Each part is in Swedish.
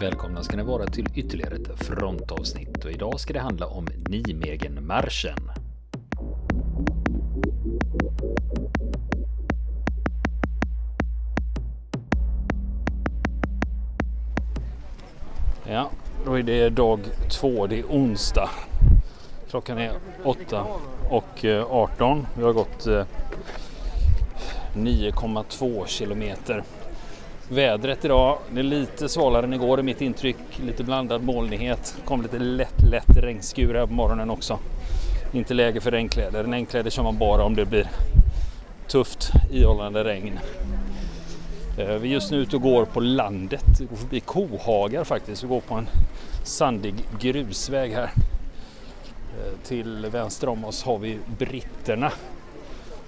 Välkomna ska ni vara till ytterligare ett frontavsnitt och idag ska det handla om Nimegenmarschen. Ja, då är det dag två, det är onsdag. Klockan är 8 och eh, 18. Vi har gått eh, 9,2 kilometer Vädret idag, det är lite svalare än igår i mitt intryck. Lite blandad molnighet. kom lite lätt, lätt regnskur här på morgonen också. Inte läge för regnkläder. Regnkläder kör man bara om det blir tufft ihållande regn. Eh, vi är just nu ute och går på landet. Vi går förbi kohagar faktiskt. Vi går på en sandig grusväg här. Eh, till vänster om oss har vi britterna.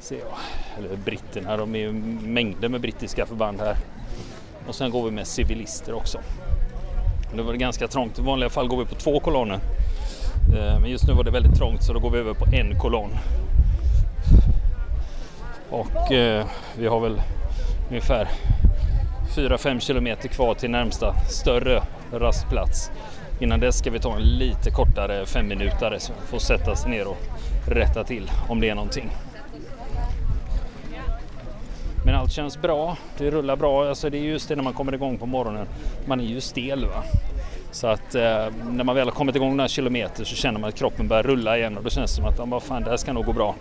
Ser jag. Eller britterna, de är ju mängder med brittiska förband här. Och sen går vi med civilister också. Nu var det ganska trångt. I vanliga fall går vi på två kolonner. Eh, men just nu var det väldigt trångt så då går vi över på en kolonn. Och eh, vi har väl ungefär 4-5 kilometer kvar till närmsta större rastplats. Innan dess ska vi ta en lite kortare femminutare så vi får sätta oss ner och rätta till om det är någonting. Men allt känns bra. Det rullar bra. Alltså det är just det när man kommer igång på morgonen. Man är ju stel. Va? Så att eh, när man väl har kommit igång några kilometer så känner man att kroppen börjar rulla igen och då känns det som att ja, fan, det här ska nog gå bra.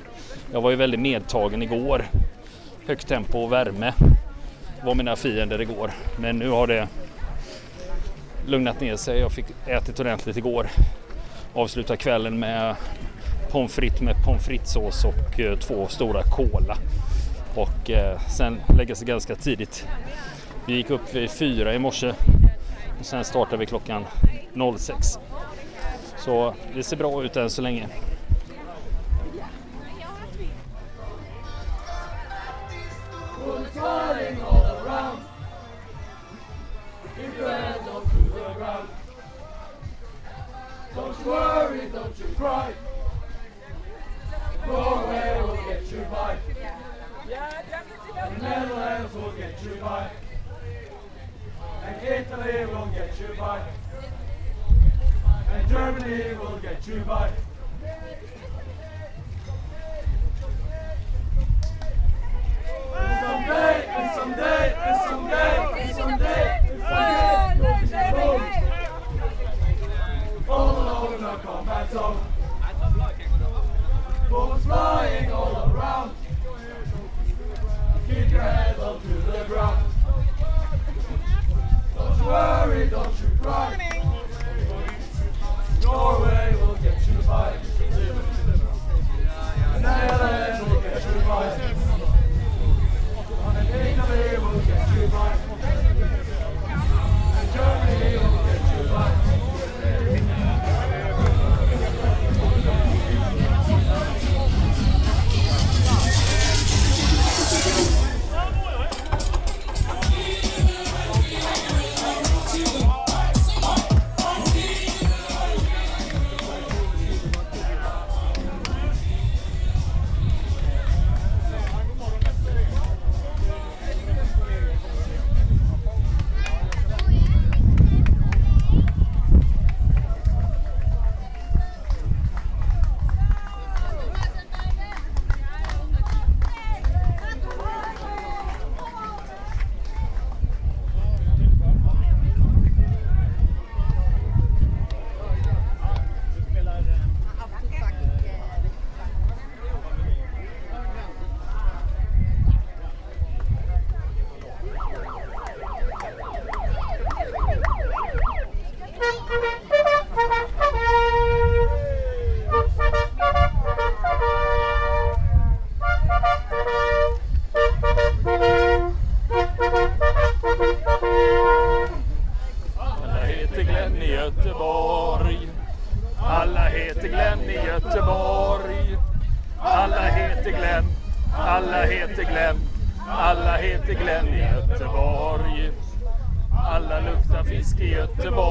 Jag var ju väldigt medtagen igår. Högt tempo och värme var mina fiender igår. Men nu har det lugnat ner sig. Jag fick ätit ordentligt igår. Avsluta kvällen med pommes frites med pommes fritessås och eh, två stora cola och eh, sen lägga sig ganska tidigt. Vi gick upp vid fyra i morse och sen startade vi klockan 06. Så det ser bra ut än så länge. Don't worry, don't you cry. Norway will get you by. The Netherlands will get you by. And Italy will get you by. And Germany will get you by. And someday, and someday, and someday, and someday, and someday, you'll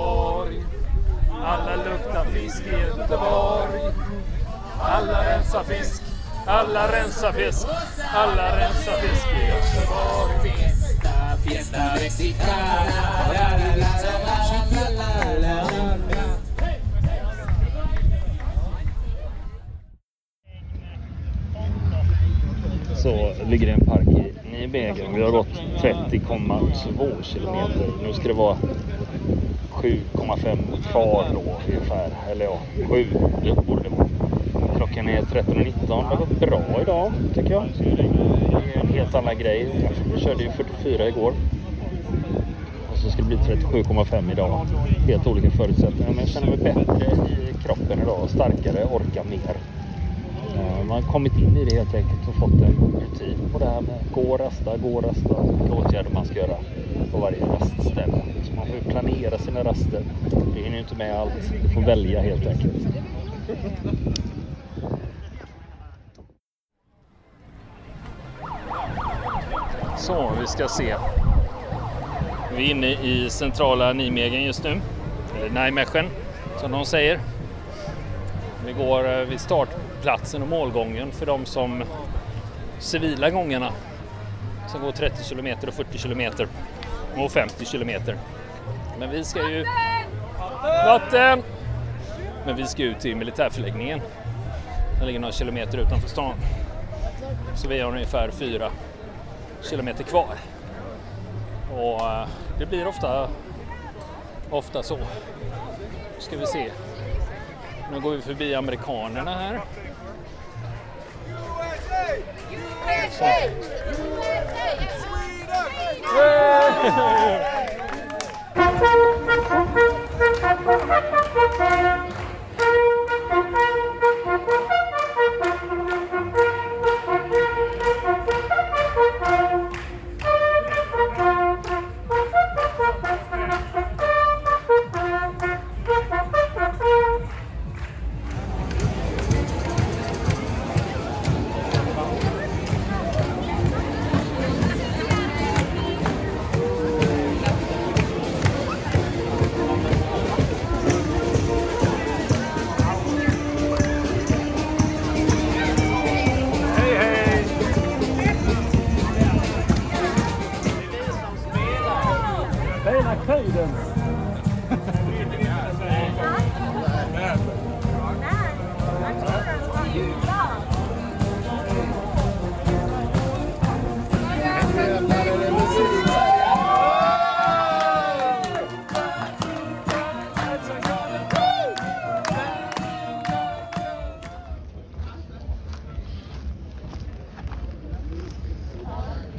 Göteborg. Alla luktar fisk i Göteborg. Alla rensar fisk. Alla rensar fisk. Alla rensar fisk i Göteborg. Fiesta, fiesta mexicana. Så ligger det en park i Nijmegen. Vi har gått 30,2 kilometer. Nu ska det vara 7,5 kvar då ungefär. Eller ja, 7 borde det vara. Klockan är 13.19. Det har gått bra idag tycker jag. Det är en helt annan grej. Vi körde ju 44 igår. Och så ska det bli 37,5 idag. Helt olika förutsättningar. Men jag känner mig bättre i kroppen idag. Starkare, orkar mer. Man har kommit in i det helt enkelt och fått en rutin på det här med gå och rasta, gå och rasta. Vilka åtgärder man ska göra på varje rastställe. Så man får planera sina raster. Det hinner ju inte med allt. Du får välja helt enkelt. Så, vi ska se. Vi är inne i centrala Nijmegen just nu. Eller Nijmegen som de säger. Vi går eh, vid start platsen och målgången för de som civila gångarna som går 30 kilometer och 40 kilometer och 50 kilometer. Men vi ska ju... Vatten! Men vi ska ut till militärförläggningen. Den ligger några kilometer utanför stan. Så vi har ungefär fyra kilometer kvar. Och eh, det blir ofta, ofta så. Nu ska vi se. Nu går vi förbi amerikanerna här. USA! USA! USA! USA! Sweden!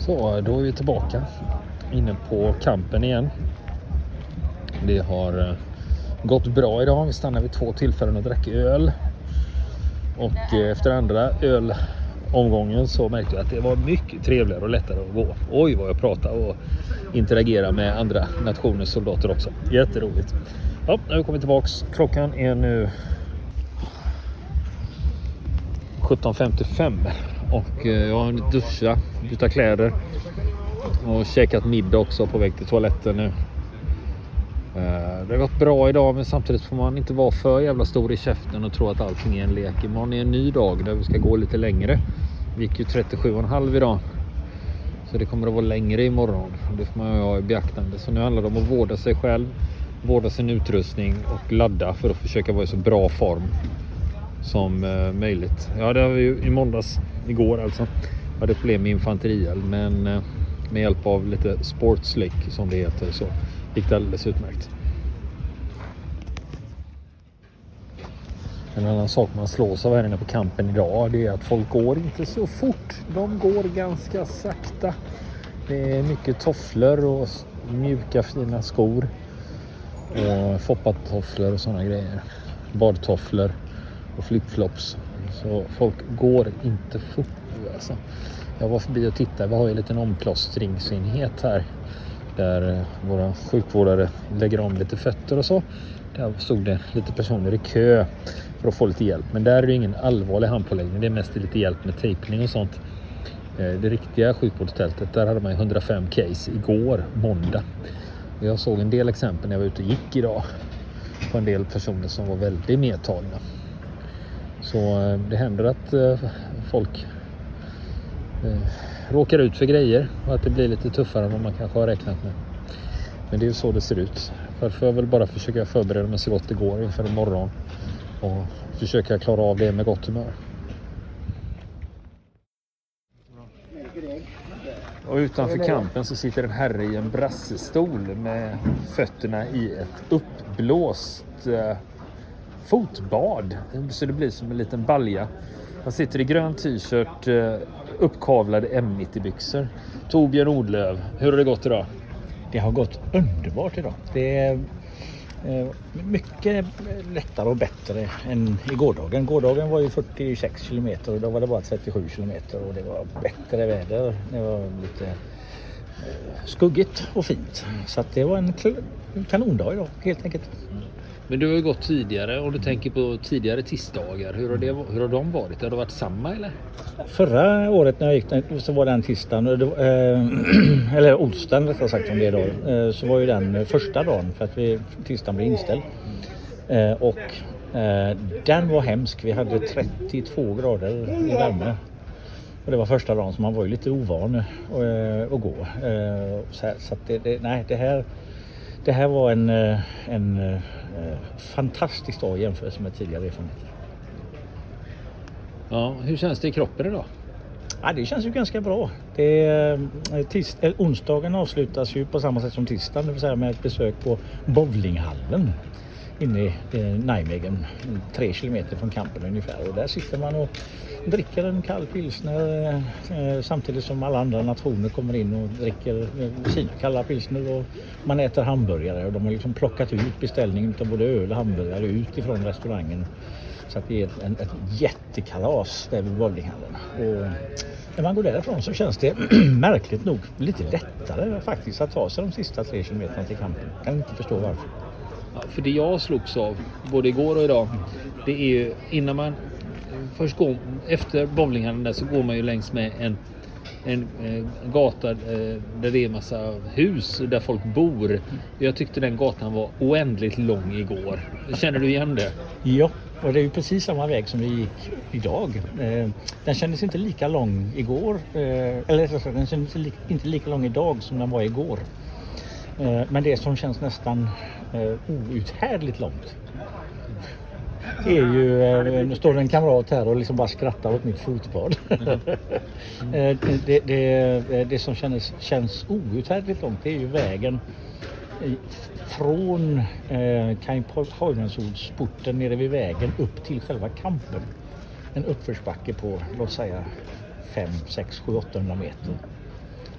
Så, då är vi tillbaka inne på kampen igen. Det har eh, gått bra idag. Vi stannade vid två tillfällen och drack öl. Och eh, efter andra ölomgången så märkte jag att det var mycket trevligare och lättare att gå. Oj vad jag pratar och interagerar med andra nationers soldater också. Jätteroligt. Ja, nu har vi kommit tillbaks. Klockan är nu 17.55 och eh, jag har hunnit duscha, byta kläder och käkat middag också på väg till toaletten nu. Eh, det har gått bra idag men samtidigt får man inte vara för jävla stor i käften och tro att allting är en lek. Imorgon är en ny dag där vi ska gå lite längre. Vi gick ju 37,5 idag. Så det kommer att vara längre imorgon. Det får man ha i beaktande. Så nu handlar det om att vårda sig själv, vårda sin utrustning och ladda för att försöka vara i så bra form som eh, möjligt. Ja, det har vi ju i måndags, igår alltså. Jag hade problem med infanterield men eh, med hjälp av lite sportslick som det heter så gick det alldeles utmärkt. En annan sak man slås av här inne på kampen idag det är att folk går inte så fort. De går ganska sakta. Det är mycket tofflor och mjuka fina skor. Och foppatofflor och sådana grejer. Badtofflor och flipflops. Så folk går inte fort alltså. Jag var förbi och tittade. Vi har ju en liten omplåstringsenhet här där eh, våra sjukvårdare lägger om lite fötter och så. Där stod det lite personer i kö för att få lite hjälp. Men där är det ingen allvarlig handpåläggning. Det är mest lite hjälp med tejpning och sånt. Eh, det riktiga sjukvårdstältet, där hade man 105 case igår, måndag. Jag såg en del exempel när jag var ute och gick idag på en del personer som var väldigt medtagna. Så eh, det händer att eh, folk eh, råkar ut för grejer och att det blir lite tuffare än vad man kanske har räknat med. Men det är så det ser ut. Därför får jag väl bara försöka förbereda mig så gott det går inför imorgon och försöka klara av det med gott humör. Och utanför kampen så sitter en herre i en brassestol med fötterna i ett uppblåst eh, fotbad. Så det blir som en liten balja. Han sitter i grön t-shirt, eh, uppkavlade M90-byxor. Torbjörn Odlöv, hur har det gått idag? Det har gått underbart idag. Det är eh, mycket lättare och bättre än i gårdagen. Gårdagen var ju 46 kilometer och då var det bara 37 kilometer och det var bättre väder. Det var lite eh, skuggigt och fint. Så att det var en kanondag idag helt enkelt. Men du har ju gått tidigare och du tänker på tidigare tisdagar. Hur har, det, hur har de varit? Har det varit samma eller? Förra året när jag gick så var den tisdagen, eh, eller onsdagen rättare sagt om det är då, eh, så var ju den första dagen för att vi, tisdagen blev inställd. Eh, och den var hemsk. Vi hade 32 grader i värme. Och det var första dagen så man var ju lite ovan att gå. Så, att det, det, nej, det här det här var en, en Eh, fantastiskt dag i jämförelse med tidigare erfarenheter. Ja, hur känns det i kroppen idag? Ja, det känns ju ganska bra. Det är, eh, tis, onsdagen avslutas ju på samma sätt som tisdagen, det vill säga med ett besök på bowlinghallen inne i eh, Nijmegen, tre kilometer från campen ungefär. Och där sitter man och dricker en kall pilsner eh, eh, samtidigt som alla andra nationer kommer in och dricker eh, sina kalla pilsner och man äter hamburgare och de har liksom plockat ut beställningen av både öl och hamburgare utifrån restaurangen. Så att det är ett, en, ett jättekalas där vid bowlinghallen. Och när man går därifrån så känns det märkligt nog lite lättare faktiskt att ta sig de sista tre kilometerna till campen. Jag kan inte förstå varför. Ja, för det jag slogs av både igår och idag det är ju innan man först går, efter bowlinghallen där så går man ju längs med en, en, eh, gata eh, där det är massa hus där folk bor. Jag tyckte den gatan var oändligt lång igår. Känner du igen det? Ja, och det är ju precis samma väg som vi gick idag. Eh, den kändes inte lika lång igår, eh, eller den kändes inte lika lång idag som den var igår. Eh, men det som känns nästan eh, outhärdligt långt är ju, eh, nu står det en kamrat här och liksom bara skrattar åt mitt fotbad. Mm. det, det, det, som känns, känns outhärdligt långt det är ju vägen från eh, Kajmholmensolsporten nere vid vägen upp till själva kampen. En uppförsbacke på låt säga 5, 6, 7, 800 meter.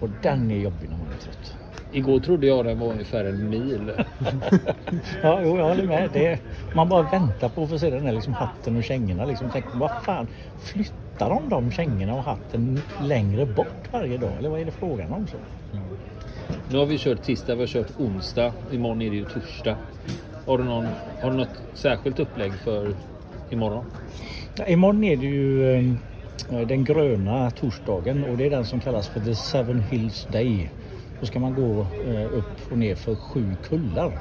Och den är jobbig när man är trött. Igår trodde jag den var ungefär en mil. ja, jo, jag håller med. Det, man bara väntar på att få se den där liksom hatten och kängorna. Liksom. Tänk, vad fan, flyttar de de kängorna och hatten längre bort varje dag? Eller vad är det frågan om? Så? Mm. Nu har vi kört tisdag, vi har kört onsdag. Imorgon är det ju torsdag. Har du, någon, har du något särskilt upplägg för imorgon? Ja, imorgon är det ju eh, den gröna torsdagen och det är den som kallas för The Seven Hills Day. Då ska man gå eh, upp och ner för sju kullar.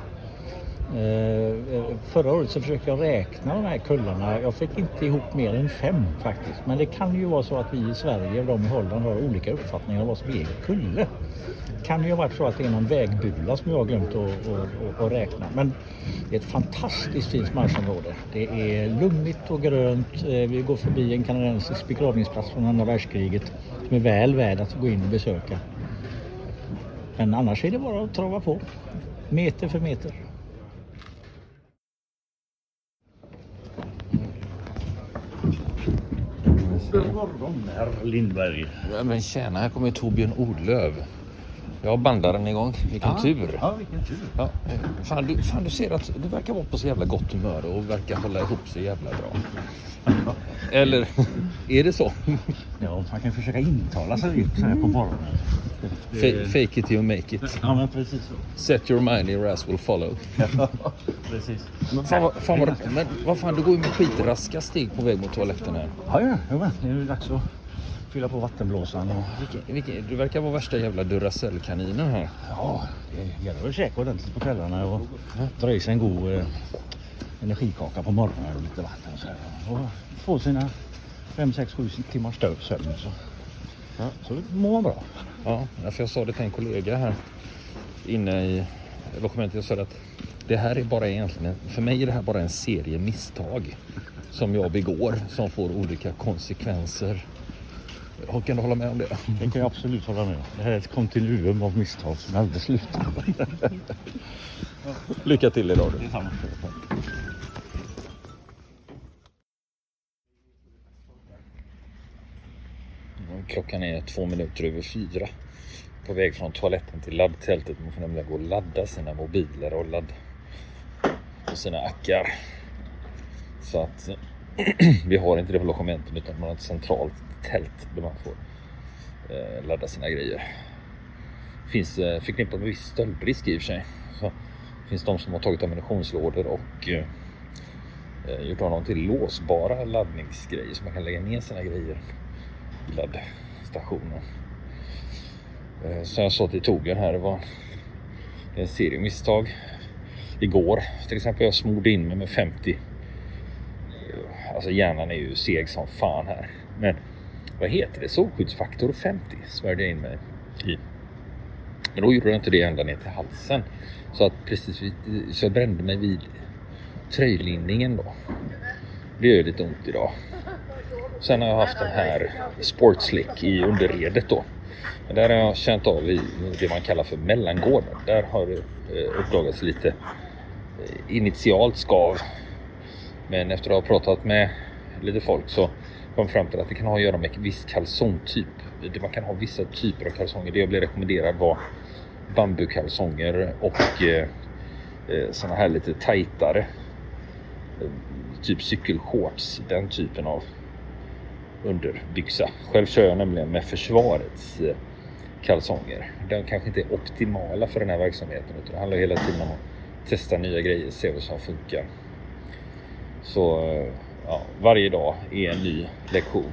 Eh, eh, förra året så försökte jag räkna de här kullarna. Jag fick inte ihop mer än fem faktiskt. Men det kan ju vara så att vi i Sverige och de i Holland har olika uppfattningar om vad som är kulle. Det kan ju ha varit så att det är någon vägbula som jag har glömt att, att, att räkna. Men det är ett fantastiskt fint marschområde. Det är lummigt och grönt. Eh, vi går förbi en kanadensisk begravningsplats från andra världskriget som är väl värd att gå in och besöka. Men annars är det bara att trava på. Meter för meter. God morgon herr Lindberg. Ja, men tjena, här kommer Torbjörn Odlöv. Jag har bandaren igång. Vilken ja, tur. Ja, vilken tur. Ja. Fan, du, fan, du ser att du verkar vara på så jävla gott humör och verkar hålla ihop sig jävla bra. Eller är det så? Ja, man kan försöka intala sig så här på morgonen. Fake it till you make it. Ja, men precis så. Set your mind, your ass will follow. Ja, precis. Men, fan, fan vad, men vad fan, du går ju med skitraska steg på väg mot toaletten här. Ja, ja, ja det är dags att fylla på vattenblåsan. Och... Vilken, vilken, du verkar vara värsta jävla Duracell-kaninen här. Ja, det gäller att käka ordentligt på kvällarna och dra i sig en god eh, energikaka på morgonen och lite vatten och så här. Och få sina 5, 6, 7 timmars sömn. Så, ja, så mår man bra. Ja, för jag sa det till en kollega här inne i logementet. Jag sa att det här är bara egentligen, för mig är det här bara en serie misstag som jag begår som får olika konsekvenser Kan du hålla med om det? Det kan jag absolut hålla med om. Det här är ett kontinuum av misstag som aldrig slutar. Lycka till idag du. Detsamma. Klockan är två minuter över fyra. På väg från toaletten till laddtältet. Man får nämligen gå och ladda sina mobiler och ladda och sina ackar. Så att vi har inte det på logementen utan man har ett centralt tält där man får eh, ladda sina grejer. Finns eh, förknippat med viss stöldrisk i och för sig. Så finns de som har tagit ammunitionslådor och eh, eh, gjort av dem till låsbara laddningsgrejer så man kan lägga ner sina grejer uppkopplad station. Eh, så jag sa till Torbjörn här, det var en serie misstag. Igår till exempel, jag smorde in mig med 50 eh, Alltså hjärnan är ju seg som fan här. Men vad heter det? Solskyddsfaktor 50 svärde jag in mig i. Men då gjorde jag inte det ända ner till halsen. Så att precis vid, så jag brände mig vid tröjlinningen då. Det gör lite ont idag. Sen har jag haft den här Sportslick i underredet då. Men där har jag känt av i det man kallar för mellangården. Där har det eh, uppdagats lite eh, initialt skav men efter att ha pratat med lite folk så kom jag fram till att det kan ha att göra med viss kalsongtyp. Man kan ha vissa typer av kalsonger. Det jag blev rekommenderad var bambukalsonger och eh, eh sådana här lite tajtare. Typ cykelshorts, den typen av underbyxa. Själv kör jag nämligen med försvarets eh, kalsonger. De kanske inte är optimala för den här verksamheten utan det handlar hela tiden om att testa nya grejer, se vad som funkar. Så eh, ja, varje dag är en ny lektion.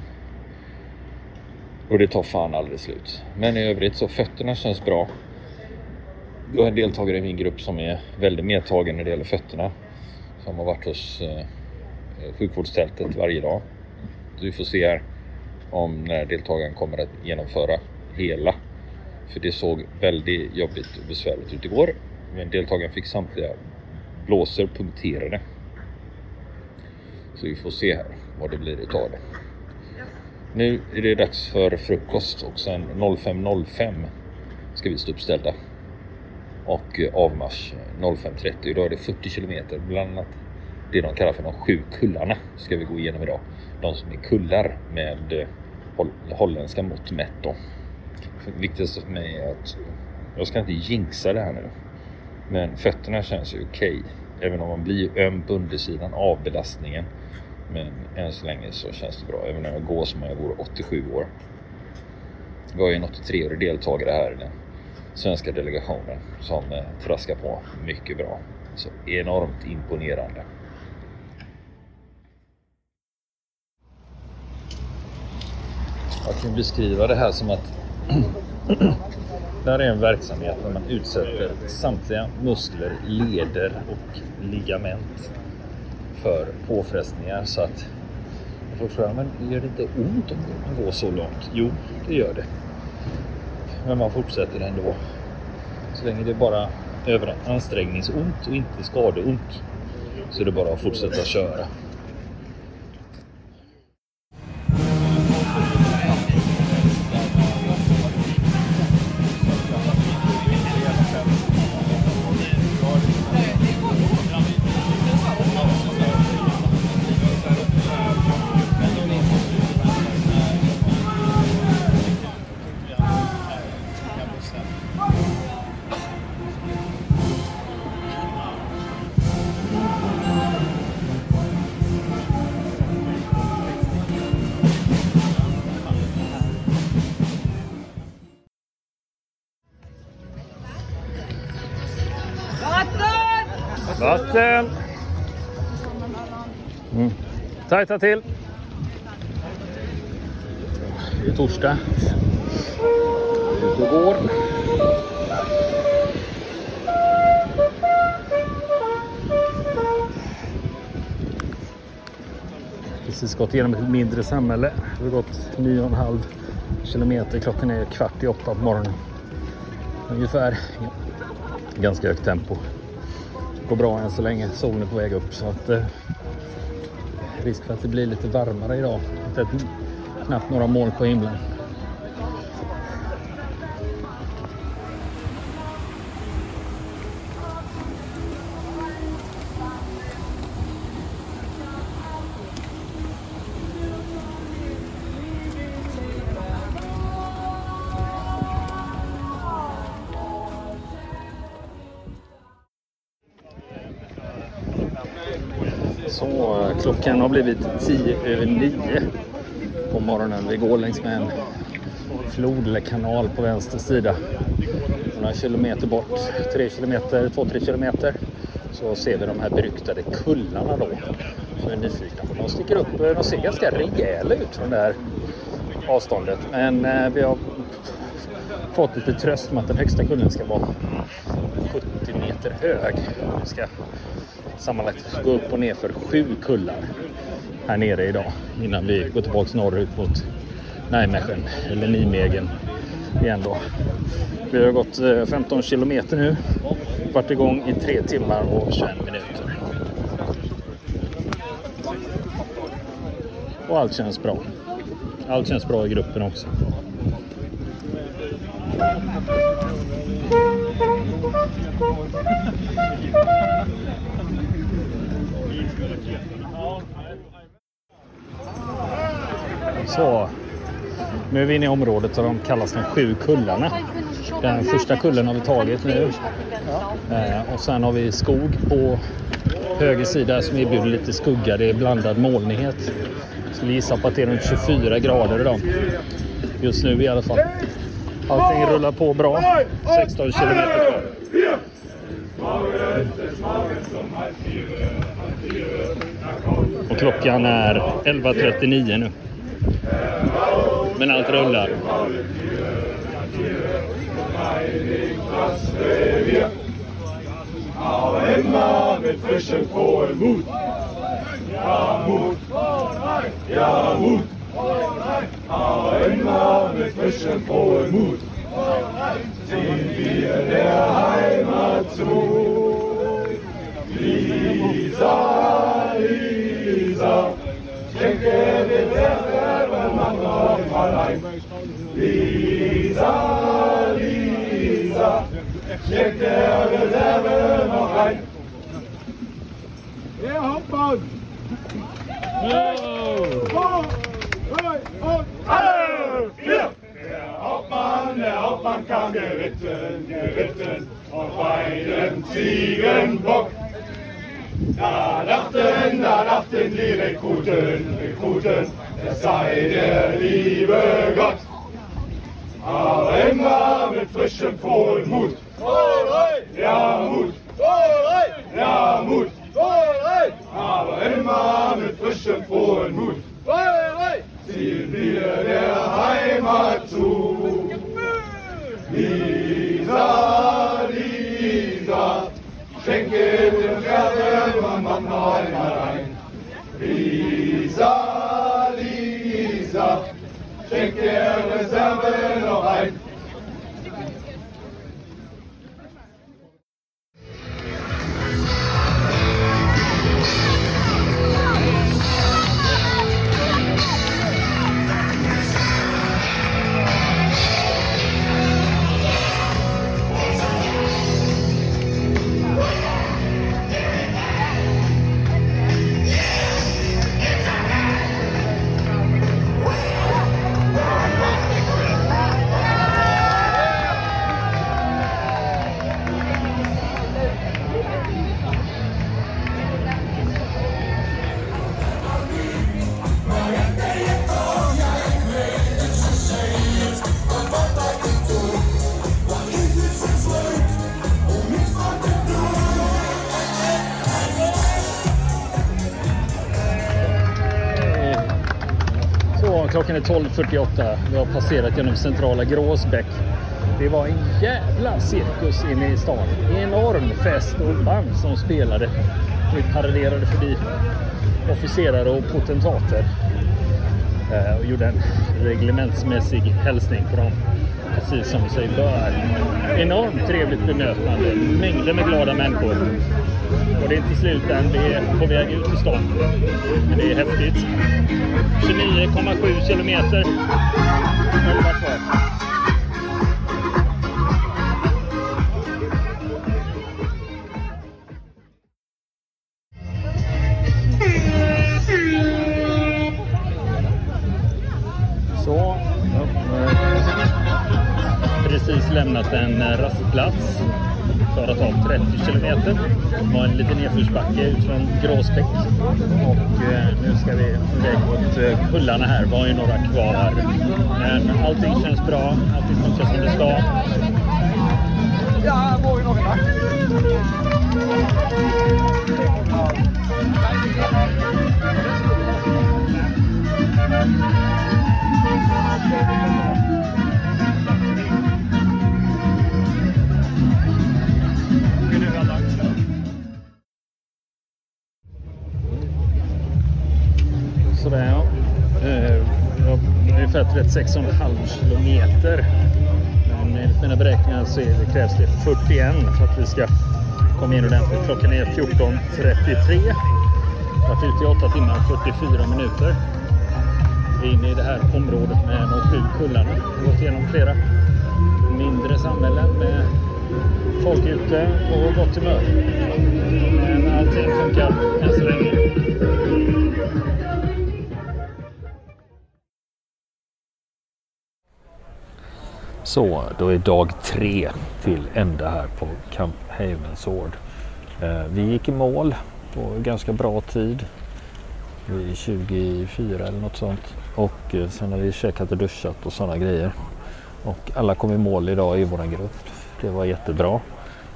Och det tar fan aldrig slut. Men i övrigt så fötterna känns bra. Jag har en deltagare i min grupp som är väldigt medtagen när det gäller fötterna. Som har varit hos eh, sjukvårdstältet varje dag. Så vi får se här om när deltagaren kommer att genomföra hela. För det såg väldigt jobbigt och besvärligt ut igår. Men deltagaren fick samtliga blåsor punkterade. Så vi får se här vad det blir utav det. Nu är det dags för frukost och sen 05.05 ska vi stå uppställda. Och eh, avmarsch 05.30. Idag är det 40 kilometer, bland annat det de kallar för de sju kullarna ska vi gå igenom idag. De som är kullar med eh, holländska mått mätt då. Viktigaste för mig är att jag ska inte jinxa det här nu. Men fötterna känns ju okej. Okay. Även om man blir öm på undersidan av belastningen. Men än så länge så känns det bra. Även när jag går som om jag vore 87 år. Vi har ju en 83-årig deltagare här i den svenska delegationen som eh, traskar på mycket bra. Så enormt imponerande. Jag kan beskriva det här som att det här är en verksamhet där man utsätter samtliga muskler, leder och ligament för påfrestningar så att folk frågar, men gör det inte ont om man går så långt? Jo, det gör det. Men man fortsätter ändå. Så länge det är bara ansträngningsont och inte skadeont så är det bara att fortsätta köra. Tajta till. Det är torsdag. Ut och går. Precis gått igenom ett mindre samhälle. Vi har gått 9,5 kilometer. Klockan är kvart i åtta på morgonen. Ungefär. Ganska högt tempo går bra än så länge. Solen är på väg upp så att eh, risk för att det blir lite varmare idag. Inte knappt några moln på himlen. Klockan har blivit tio över nio på morgonen. Vi går längs med en flod eller kanal på vänster sida. Några kilometer bort, 3 kilometer, två, tre kilometer så ser vi de här beryktade kullarna då. Som är nyfikna på. De sticker upp, de ser ganska rejäla ut från det här avståndet. Men eh, vi har fått lite tröst med att den högsta kullen ska vara 70 meter hög. Vi ska sammanlagt gå upp och ner för sju kullar här nere idag innan vi går tillbaks norrut mot Nijmegen eller Nijmegen igen då. Vi har gått eh, 15 kilometer nu. Varit igång i tre timmar och 21 minuter. Och allt känns bra. Allt känns bra i gruppen också. Så, nu är vi inne i området där de kallas de sju kullarna. Den första kullen har vi tagit nu. Eh, och sen har vi skog på höger sida som erbjuder lite skugga. Det är blandad molnighet. Så vi gissar på att det är runt 24 grader idag. Just nu i alla fall. Allting rullar på bra. 16 kilometer kvar. Och klockan är 11.39 nu. men allt rullar. Av Emma med frischen får Mut. Ja, Mut. Ja, Mut. Av immer mit frischem, frohem Mut. Ziehen wir der Heimat zu. Lisa, Lisa schenke den Erben noch mal ein. Lisa, Lisa, schenk der Reserve noch ein. Der Hauptmann! Alle! Der Hauptmann, der Hauptmann kam geritten, geritten auf einem Ziegenbock. Da dachten, da dachten die Rekruten, Rekruten, es sei der liebe Gott. Aber immer mit frischem, frohem Mut. Ja, Mut. Ja, Mut. Aber immer mit frischem, frohem Mut. Ziehen wir der Heimat zu. Lisa, Lisa, schenke Scherben Mann noch einmal ein. Lisa, Lisa, schenk der Reserve noch ein. Är 12.48. Vi har passerat genom centrala Gråsbäck. Det var en jävla cirkus inne i stan. Enorm fest och band som spelade. Vi paraderade förbi officerare och potentater. Eh, och gjorde en reglementsmässig hälsning på dem. Precis som sig bör. Enormt trevligt bemötande. Mängder med glada människor. Och det är inte slut än. Vi är på väg ut ur stan. Men det är häftigt. 29,7 kilometer. Elva kvar. Så. Precis lämnat en rastplats. klarat av 30 kilometer. Det var en liten nedförsbacke ut från Gråsbäck. Och eh, nu ska vi iväg mot eh, kullarna här. Vi har ju några kvar. Men allting känns bra. Allting funkar som det ska. Ja, går i några. 36,5 kilometer. Men enligt mina beräkningar så är det, krävs det 41 för att vi ska komma in ordentligt. Klockan är 14.33. Jag har varit ute i 8 timmar 44 minuter. Vi är inne i det här området med de sju kullarna. Vi har gått igenom flera mindre samhällen med folk ute och gott humör. Men allting funkar än så länge. Så, då är dag tre till ända här på Camp Havensword. Eh, vi gick i mål på ganska bra tid. Vid 24 eller något sånt. Och eh, sen har vi käkat och duschat och sådana grejer. Och alla kom i mål idag i vår grupp. Det var jättebra.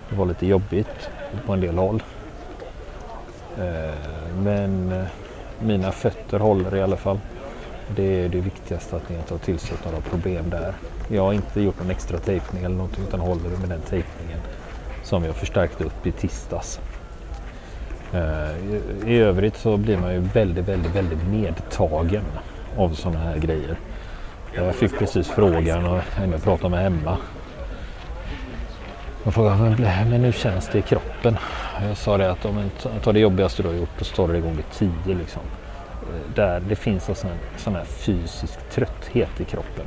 Det var lite jobbigt på en del håll. Eh, men eh, mina fötter håller i alla fall. Det är det viktigaste att ni inte har tillstött några problem där. Jag har inte gjort någon extra tejpning eller någonting utan håller med den tejpningen som jag förstärkte upp i tisdags. Eh, I- övrigt så blir man ju väldigt, väldigt, väldigt medtagen av sådana här grejer. Jag fick precis frågan och jag pratade med Emma. Jag frågade men, nu men känns det i kroppen? Jag sa det att om man tar det jobbigaste du har gjort och så tar du det tio. Liksom. Där det finns en sån här, sån här fysisk trötthet i kroppen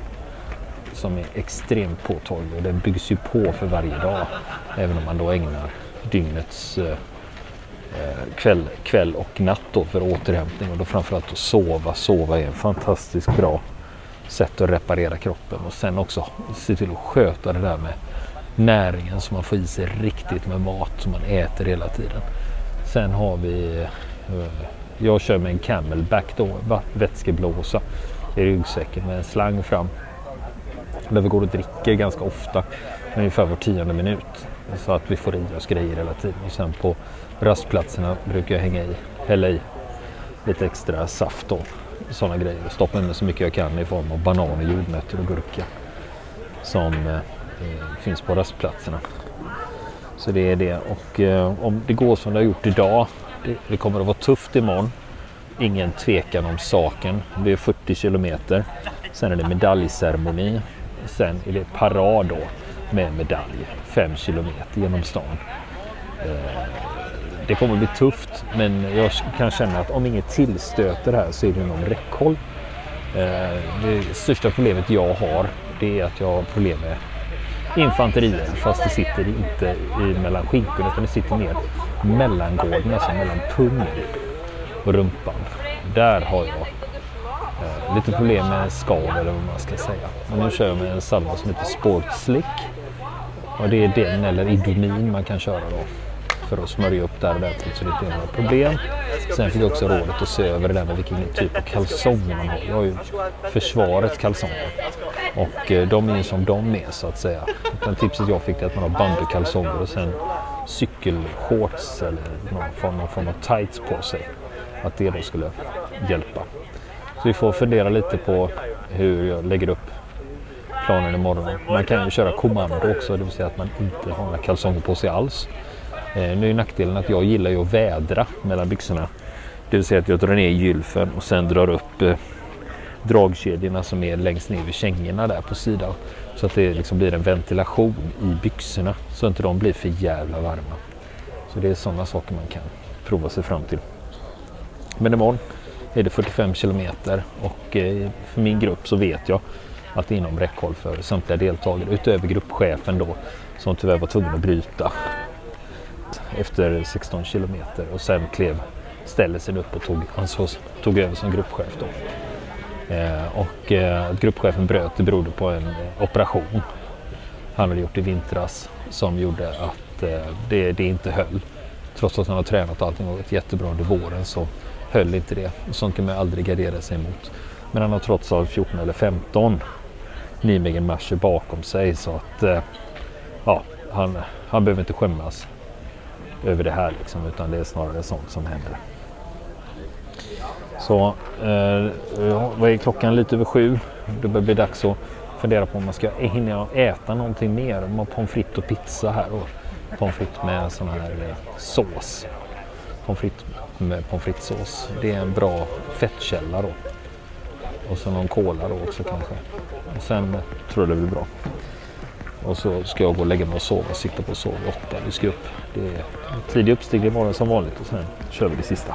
som är extremt påtaglig och den byggs ju på för varje dag. Även om man då ägnar dygnets eh, eh, kväll, kväll och natt då för återhämtning och då framförallt att sova. Sova är en fantastiskt bra sätt att reparera kroppen och sen också se till att sköta det där med näringen så man får i sig riktigt med mat som man äter hela tiden. Sen har vi, eh, jag kör med en camelback då, vätskeblåsa i ryggsäcken med en slang fram. Där vi går och dricker ganska ofta, ungefär var tionde minut. Så att vi får i oss grejer hela tiden. Och sen på rastplatserna brukar jag hänga i, hälla i lite extra saft och sådana grejer. Och stoppa in så mycket jag kan i form av bananer, jordnötter och gurka. Som eh, finns på rastplatserna. Så det är det. Och eh, om det går som det har gjort idag. Det, kommer att vara tufft imorgon. Ingen tvekan om saken. Det är 40 kilometer. Sen är det medaljceremoni. Sen är det parad då med medalj. 5 kilometer genom stan. Eh, det kommer att bli tufft men jag kan känna att om inget tillstöter här så är det inom räckhåll. Eh, det största problemet jag har det är att jag har problem med infanterier fast det sitter inte i mellan skinkorna utan det sitter ner mellangården, alltså mellan pungen och rumpan. Där har jag eh, lite problem med skav eller vad man ska säga. Men nu kör jag med en salva som heter Sport Slick. Och det är den eller Idonin man kan köra då för att smörja upp där ordentligt så det inte är några problem. Sen fick jag också rådet att se över det där med vilken typ av kalsonger man har. Jag har ju försvarets kalsonger och eh, de är ju som de är så att säga. Utan tipset jag fick är att man har bandykalsonger och sen cykelshorts eller någon form, någon form av tights på sig. Att det då skulle hjälpa. Så vi får fundera lite på hur jag lägger upp planen imorgon. Man kan ju köra kommando också, det vill säga att man inte har några kalsonger på sig alls. Eh, nu är nackdelen att jag gillar ju att vädra mellan byxorna. Det vill säga att jag drar ner gylfen och sen drar upp eh, dragkedjorna som är längst ner vid kängorna där på sidan. Så att det liksom blir en ventilation i byxorna så att inte de blir för jävla varma. Så det är sådana saker man kan prova sig fram till. Men imorgon är det 45 kilometer och eh, för min grupp så vet jag att det är inom räckhåll för samtliga deltagare utöver gruppchefen då som tyvärr var tvungen att bryta efter 16 kilometer och sen klev ställelsen upp och tog, ansvars, tog över som gruppchef då. Eh, och eh, att gruppchefen bröt det berodde på en eh, operation han hade gjort i vintras som gjorde att det, det inte höll. Trots att han har tränat och allting varit jättebra under våren så höll inte det. Sånt kan man aldrig gardera sig emot. Men han har trots allt 14 eller 15 Nijmegen matcher bakom sig så att ja, han, han behöver inte skämmas över det här liksom, utan det är snarare sånt som händer. Så eh, vad är klockan? Lite över sju. Det börjar bli dags att fundera på om man ska hinna äta någonting mer. Man har pommes frites och pizza här och pommes frites med sån här eh, sås. Pommes frites med pommes fritessås. Det är en bra fettkälla då. Och så någon cola då också kanske. Och sen tror jag det blir bra. Och så ska jag gå och lägga mig och sova. Sikta på att sova åtta. Vi ska upp. Det är tidig uppstigning imorgon som vanligt och sen kör vi det sista.